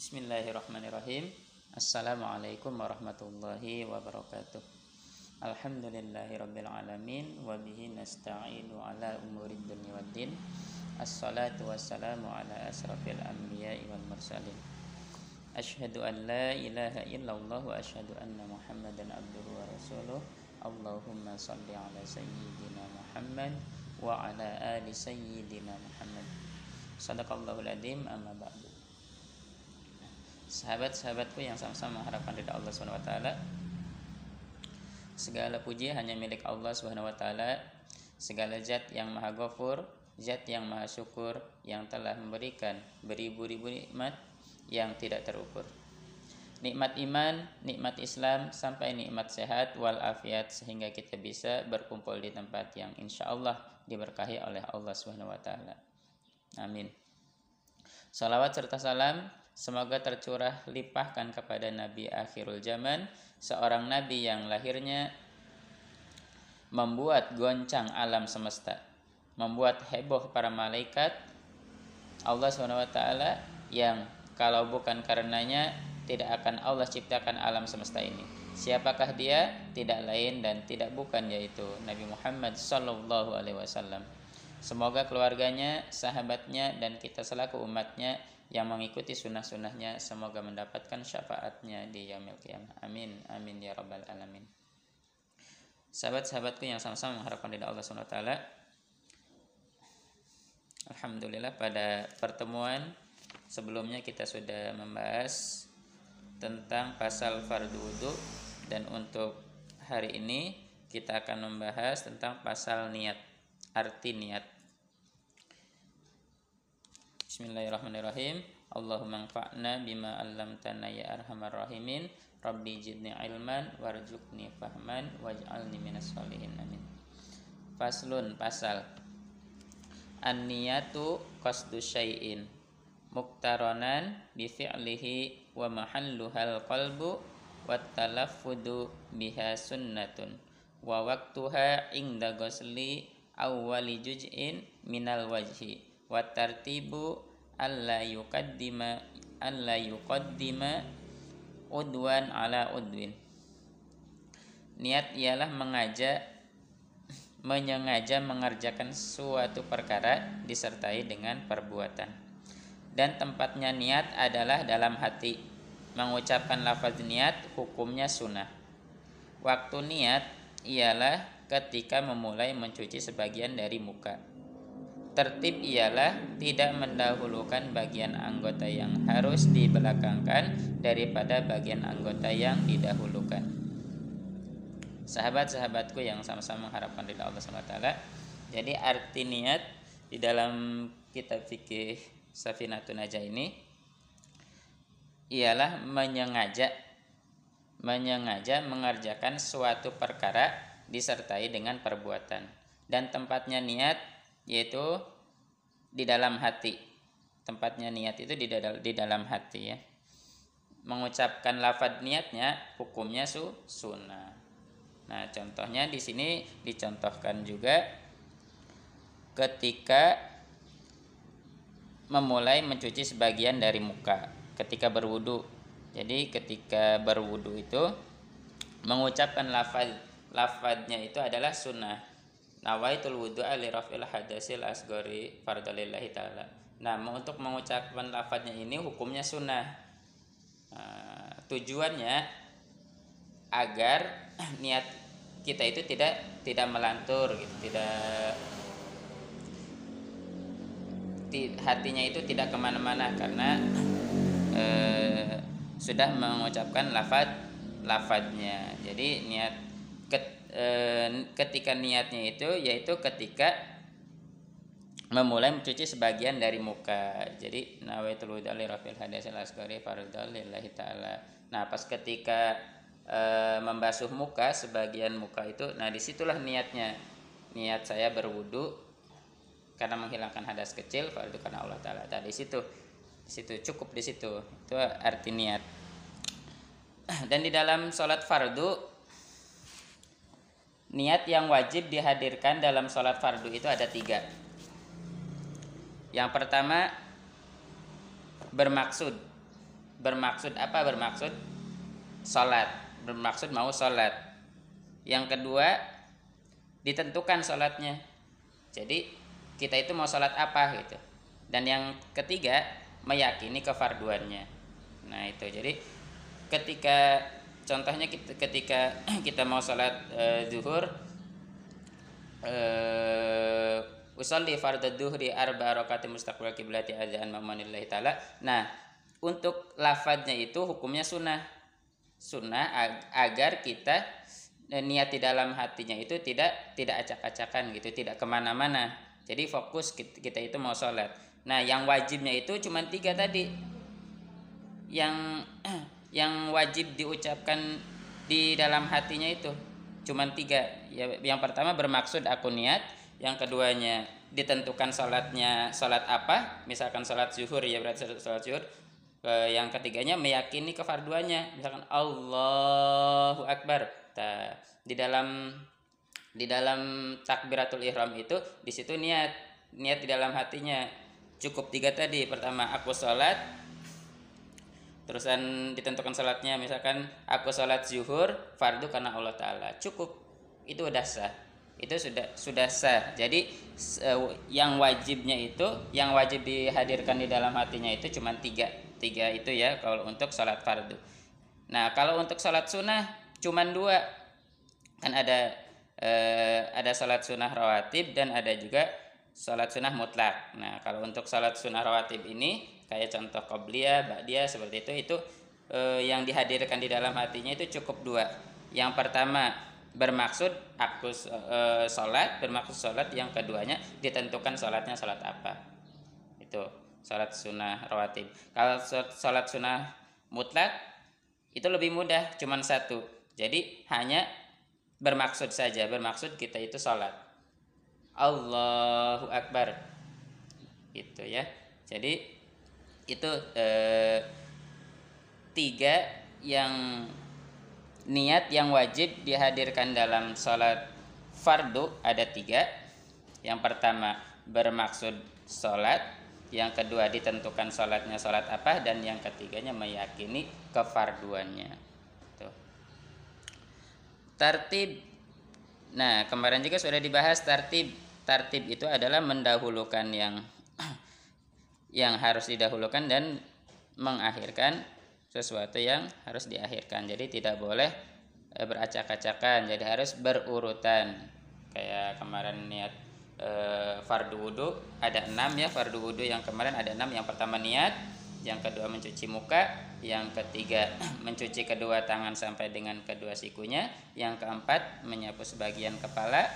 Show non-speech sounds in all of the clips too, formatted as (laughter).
Bismillahirrahmanirrahim. Assalamualaikum warahmatullahi wabarakatuh. Alhamdulillahirabbil alamin wa bihi nasta'inu ala umuri dunya waddin. Assalatu wassalamu ala asrafil anbiya'i wal mursalin. Asyhadu an la ilaha illallah wa asyhadu anna Muhammadan abduhu wa rasuluh. Allahumma salli ala sayyidina Muhammad wa ala ali sayyidina Muhammad. Sadaqallahul adzim amma ba'du. Sahabat-sahabatku yang sama-sama mengharapkan ridha Allah Subhanahu wa taala. Segala puji hanya milik Allah Subhanahu wa taala. Segala zat yang maha ghafur, zat yang maha syukur yang telah memberikan beribu-ribu nikmat yang tidak terukur. Nikmat iman, nikmat Islam, sampai nikmat sehat wal afiat sehingga kita bisa berkumpul di tempat yang insya Allah diberkahi oleh Allah Subhanahu wa taala. Amin. Salawat serta salam Semoga tercurah limpahkan kepada Nabi akhirul zaman, seorang nabi yang lahirnya membuat goncang alam semesta, membuat heboh para malaikat. Allah SWT yang kalau bukan karenanya tidak akan Allah ciptakan alam semesta ini. Siapakah dia? Tidak lain dan tidak bukan yaitu Nabi Muhammad Sallallahu Alaihi Wasallam. Semoga keluarganya, sahabatnya, dan kita selaku umatnya yang mengikuti sunnah-sunnahnya semoga mendapatkan syafaatnya di yaumil qiyamah. Amin. Amin ya rabbal alamin. Sahabat-sahabatku yang sama-sama mengharapkan dari Allah SWT Alhamdulillah pada pertemuan sebelumnya kita sudah membahas tentang pasal fardu wudhu dan untuk hari ini kita akan membahas tentang pasal niat arti niat Bismillahirrahmanirrahim. Allahumma anfa'na bima 'allamtana ya arhamar rahimin. Rabbi jidni ilman warzuqni fahman waj'alni minas solihin. Amin. Faslun pasal. An-niyatu qasdu syai'in muqtaronan bi fi'lihi wa mahalluhal qalbu wa talaffudu biha sunnatun wa waqtuha inda ghusli awwali juz'in minal wajhi wa tartibu alla yuqaddima alla yuqaddima udwan ala udwin. Niat ialah mengajak menyengaja mengerjakan suatu perkara disertai dengan perbuatan. Dan tempatnya niat adalah dalam hati. Mengucapkan lafaz niat hukumnya sunnah. Waktu niat ialah ketika memulai mencuci sebagian dari muka Tertib ialah tidak mendahulukan bagian anggota yang harus dibelakangkan daripada bagian anggota yang didahulukan. Sahabat-sahabatku yang sama-sama mengharapkan dari Allah SWT. Jadi arti niat di dalam kitab fikih Safinatun Najah ini ialah menyengaja menyengaja mengerjakan suatu perkara disertai dengan perbuatan dan tempatnya niat yaitu di dalam hati. Tempatnya niat itu di dalam di dalam hati ya. Mengucapkan lafad niatnya hukumnya su sunnah. Nah contohnya di sini dicontohkan juga ketika memulai mencuci sebagian dari muka ketika berwudu. Jadi ketika berwudu itu mengucapkan lafaz lafadznya itu adalah sunnah nawaitul wudu'a li raf'il hadasil asgori fardalillahi ta'ala. Nah untuk mengucapkan lafadznya ini hukumnya sunnah. Nah, tujuannya agar (clears throat) niat kita itu tidak tidak melantur gitu tidak hatinya itu tidak ke mana-mana karena (clears throat) eh, sudah mengucapkan lafad lafadnya jadi niat e, ketika niatnya itu yaitu ketika memulai mencuci sebagian dari muka. Jadi nawaitul wudu li rafil hadasil asghari taala. Nah, pas ketika e, membasuh muka sebagian muka itu, nah di situlah niatnya. Niat saya berwudu karena menghilangkan hadas kecil fardu karena Allah taala. Nah, di situ di situ cukup di situ. Itu arti niat. Dan di dalam sholat fardu niat yang wajib dihadirkan dalam sholat fardu itu ada tiga. Yang pertama bermaksud. bermaksud apa bermaksud? Sholat. Bermaksud mau sholat. Yang kedua ditentukan sholatnya. Jadi kita itu mau sholat apa gitu. Dan yang ketiga meyakini kefarduannya. Nah itu. Jadi ketika contohnya kita, ketika (clears throat) kita mau sholat e, zuhur e, usolli fardhu duhri arba rakaat mustaqbil kiblati adzan mamanillahi taala. Nah untuk lafadznya itu hukumnya sunnah. Sunnah agar kita eh, niat di dalam hatinya itu tidak tidak acak-acakan gitu tidak ke mana-mana. Jadi fokus kita itu mau sholat. Nah yang wajibnya itu cuma tiga tadi. Yang (clears throat) yang wajib diucapkan di dalam hatinya itu. Cuma tiga. Ya, yang pertama bermaksud aku niat yang keduanya ditentukan sholatnya sholat apa misalkan sholat zuhur ya berarti sholat zuhur. Ke yang ketiganya meyakini kefarduannya misalkan Allahu Akbar. Ta, di dalam di dalam takbiratul ihram itu di situ niat niat di dalam hatinya. Cukup tiga tadi. Pertama aku sholat terusan ditentukan sholatnya misalkan aku sholat zuhur fardu karena Allah Taala. Cukup. Itu udah sah. Itu sudah sudah sah. Jadi yang wajibnya itu yang wajib dihadirkan di dalam hatinya itu cuma tiga. Tiga itu ya kalau untuk sholat fardu. Nah kalau untuk sholat sunnah cuman dua. Kan ada eh, ada sholat sunnah rawatib dan ada juga sholat sunnah mutlak. Nah kalau untuk sholat sunnah rawatib ini kayak contoh qobliyah ba'diyah seperti itu itu eh, yang dihadirkan di dalam hatinya itu cukup dua. Yang pertama bermaksud aku e, sholat bermaksud sholat yang keduanya ditentukan sholatnya sholat apa. Itu sholat sunnah rawatib. Kalau sholat sunnah mutlak itu lebih mudah cuman satu. Jadi hanya bermaksud saja bermaksud kita itu sholat Allahu Akbar. Itu ya. Jadi itu eh, tiga yang niat yang wajib dihadirkan dalam sholat fardu ada tiga. Yang pertama bermaksud sholat. Yang kedua ditentukan sholatnya sholat apa. Dan yang ketiganya meyakini kefarduannya. Tuh. tartib. Nah kemarin juga sudah dibahas tartib tartib itu adalah mendahulukan yang (clears throat) yang harus didahulukan dan mengakhirkan sesuatu yang harus diakhirkan. Jadi tidak boleh eh, beracak-acakan. Jadi harus berurutan. Kayak kemarin niat e, fardu wudhu ada enam ya fardu wudhu yang kemarin ada enam. Yang pertama niat yang kedua mencuci muka yang ketiga (clears throat) mencuci kedua tangan sampai dengan kedua sikunya yang keempat menyapu sebagian kepala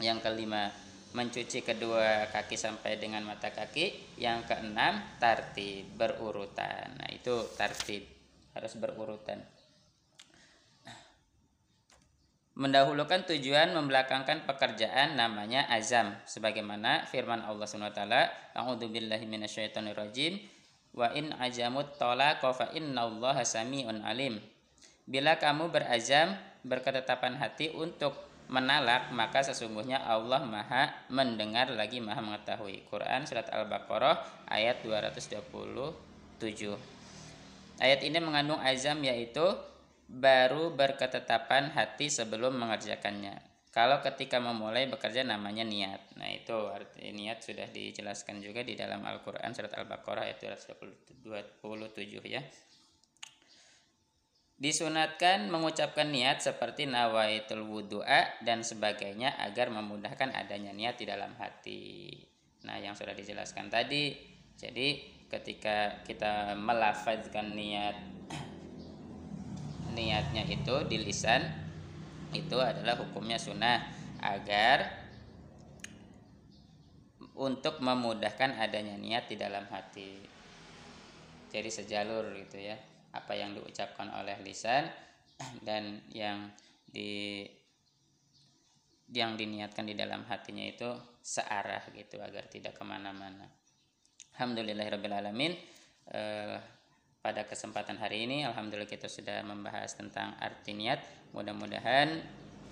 yang kelima mencuci kedua kaki sampai dengan mata kaki. Yang keenam tartib berurutan. Nah itu tartib harus berurutan. Mendahulukan tujuan membelakangkan pekerjaan namanya azam sebagaimana firman Allah Subhanahu wa taala minasyaitonirrajim wa in ajamut talaqa fa innallaha samiun alim. Bila kamu berazam berketetapan hati untuk menalak maka sesungguhnya Allah Maha mendengar lagi Maha mengetahui Quran surat Al-Baqarah ayat 227 ayat ini mengandung azam yaitu baru berketetapan hati sebelum mengerjakannya. Kalau ketika memulai bekerja namanya niat. Nah, itu arti niat sudah dijelaskan juga di dalam Al-Qur'an surat Al-Baqarah ayat 227 ya. Disunatkan mengucapkan niat seperti nawaitul wudu'a dan sebagainya agar memudahkan adanya niat di dalam hati. Nah, yang sudah dijelaskan tadi, jadi ketika kita melafazkan niat niatnya itu di lisan itu adalah hukumnya sunnah agar untuk memudahkan adanya niat di dalam hati jadi sejalur gitu ya apa yang diucapkan oleh lisan dan yang di yang diniatkan di dalam hatinya itu searah gitu agar tidak ke mana-mana. Alhamdulillahirobbilalamin eh, pada kesempatan hari ini alhamdulillah kita sudah membahas tentang arti niat. Mudah-mudahan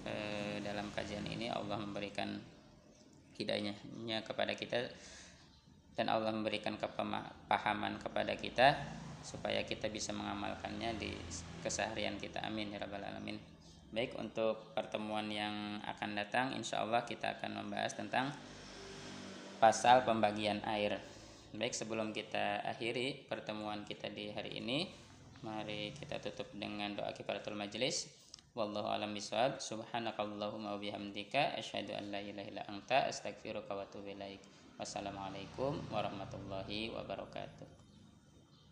eh, dalam kajian ini Allah memberikan hidayahnya kepada kita dan Allah memberikan kepahaman kepada kita supaya kita bisa mengamalkannya di keseharian kita. Amin ya rabbal alamin. Baik untuk pertemuan yang akan datang insya Allah kita akan membahas tentang pasal pembagian air. Baik sebelum kita akhiri pertemuan kita di hari ini mari kita tutup dengan doa kifaratul majelis wallahu alam bisawab subhanakallahumma wa bihamdika asyhadu an la ilaha illa anta astaghfiruka wa atubu ilaik. Wassalamualaikum warahmatullahi wabarakatuh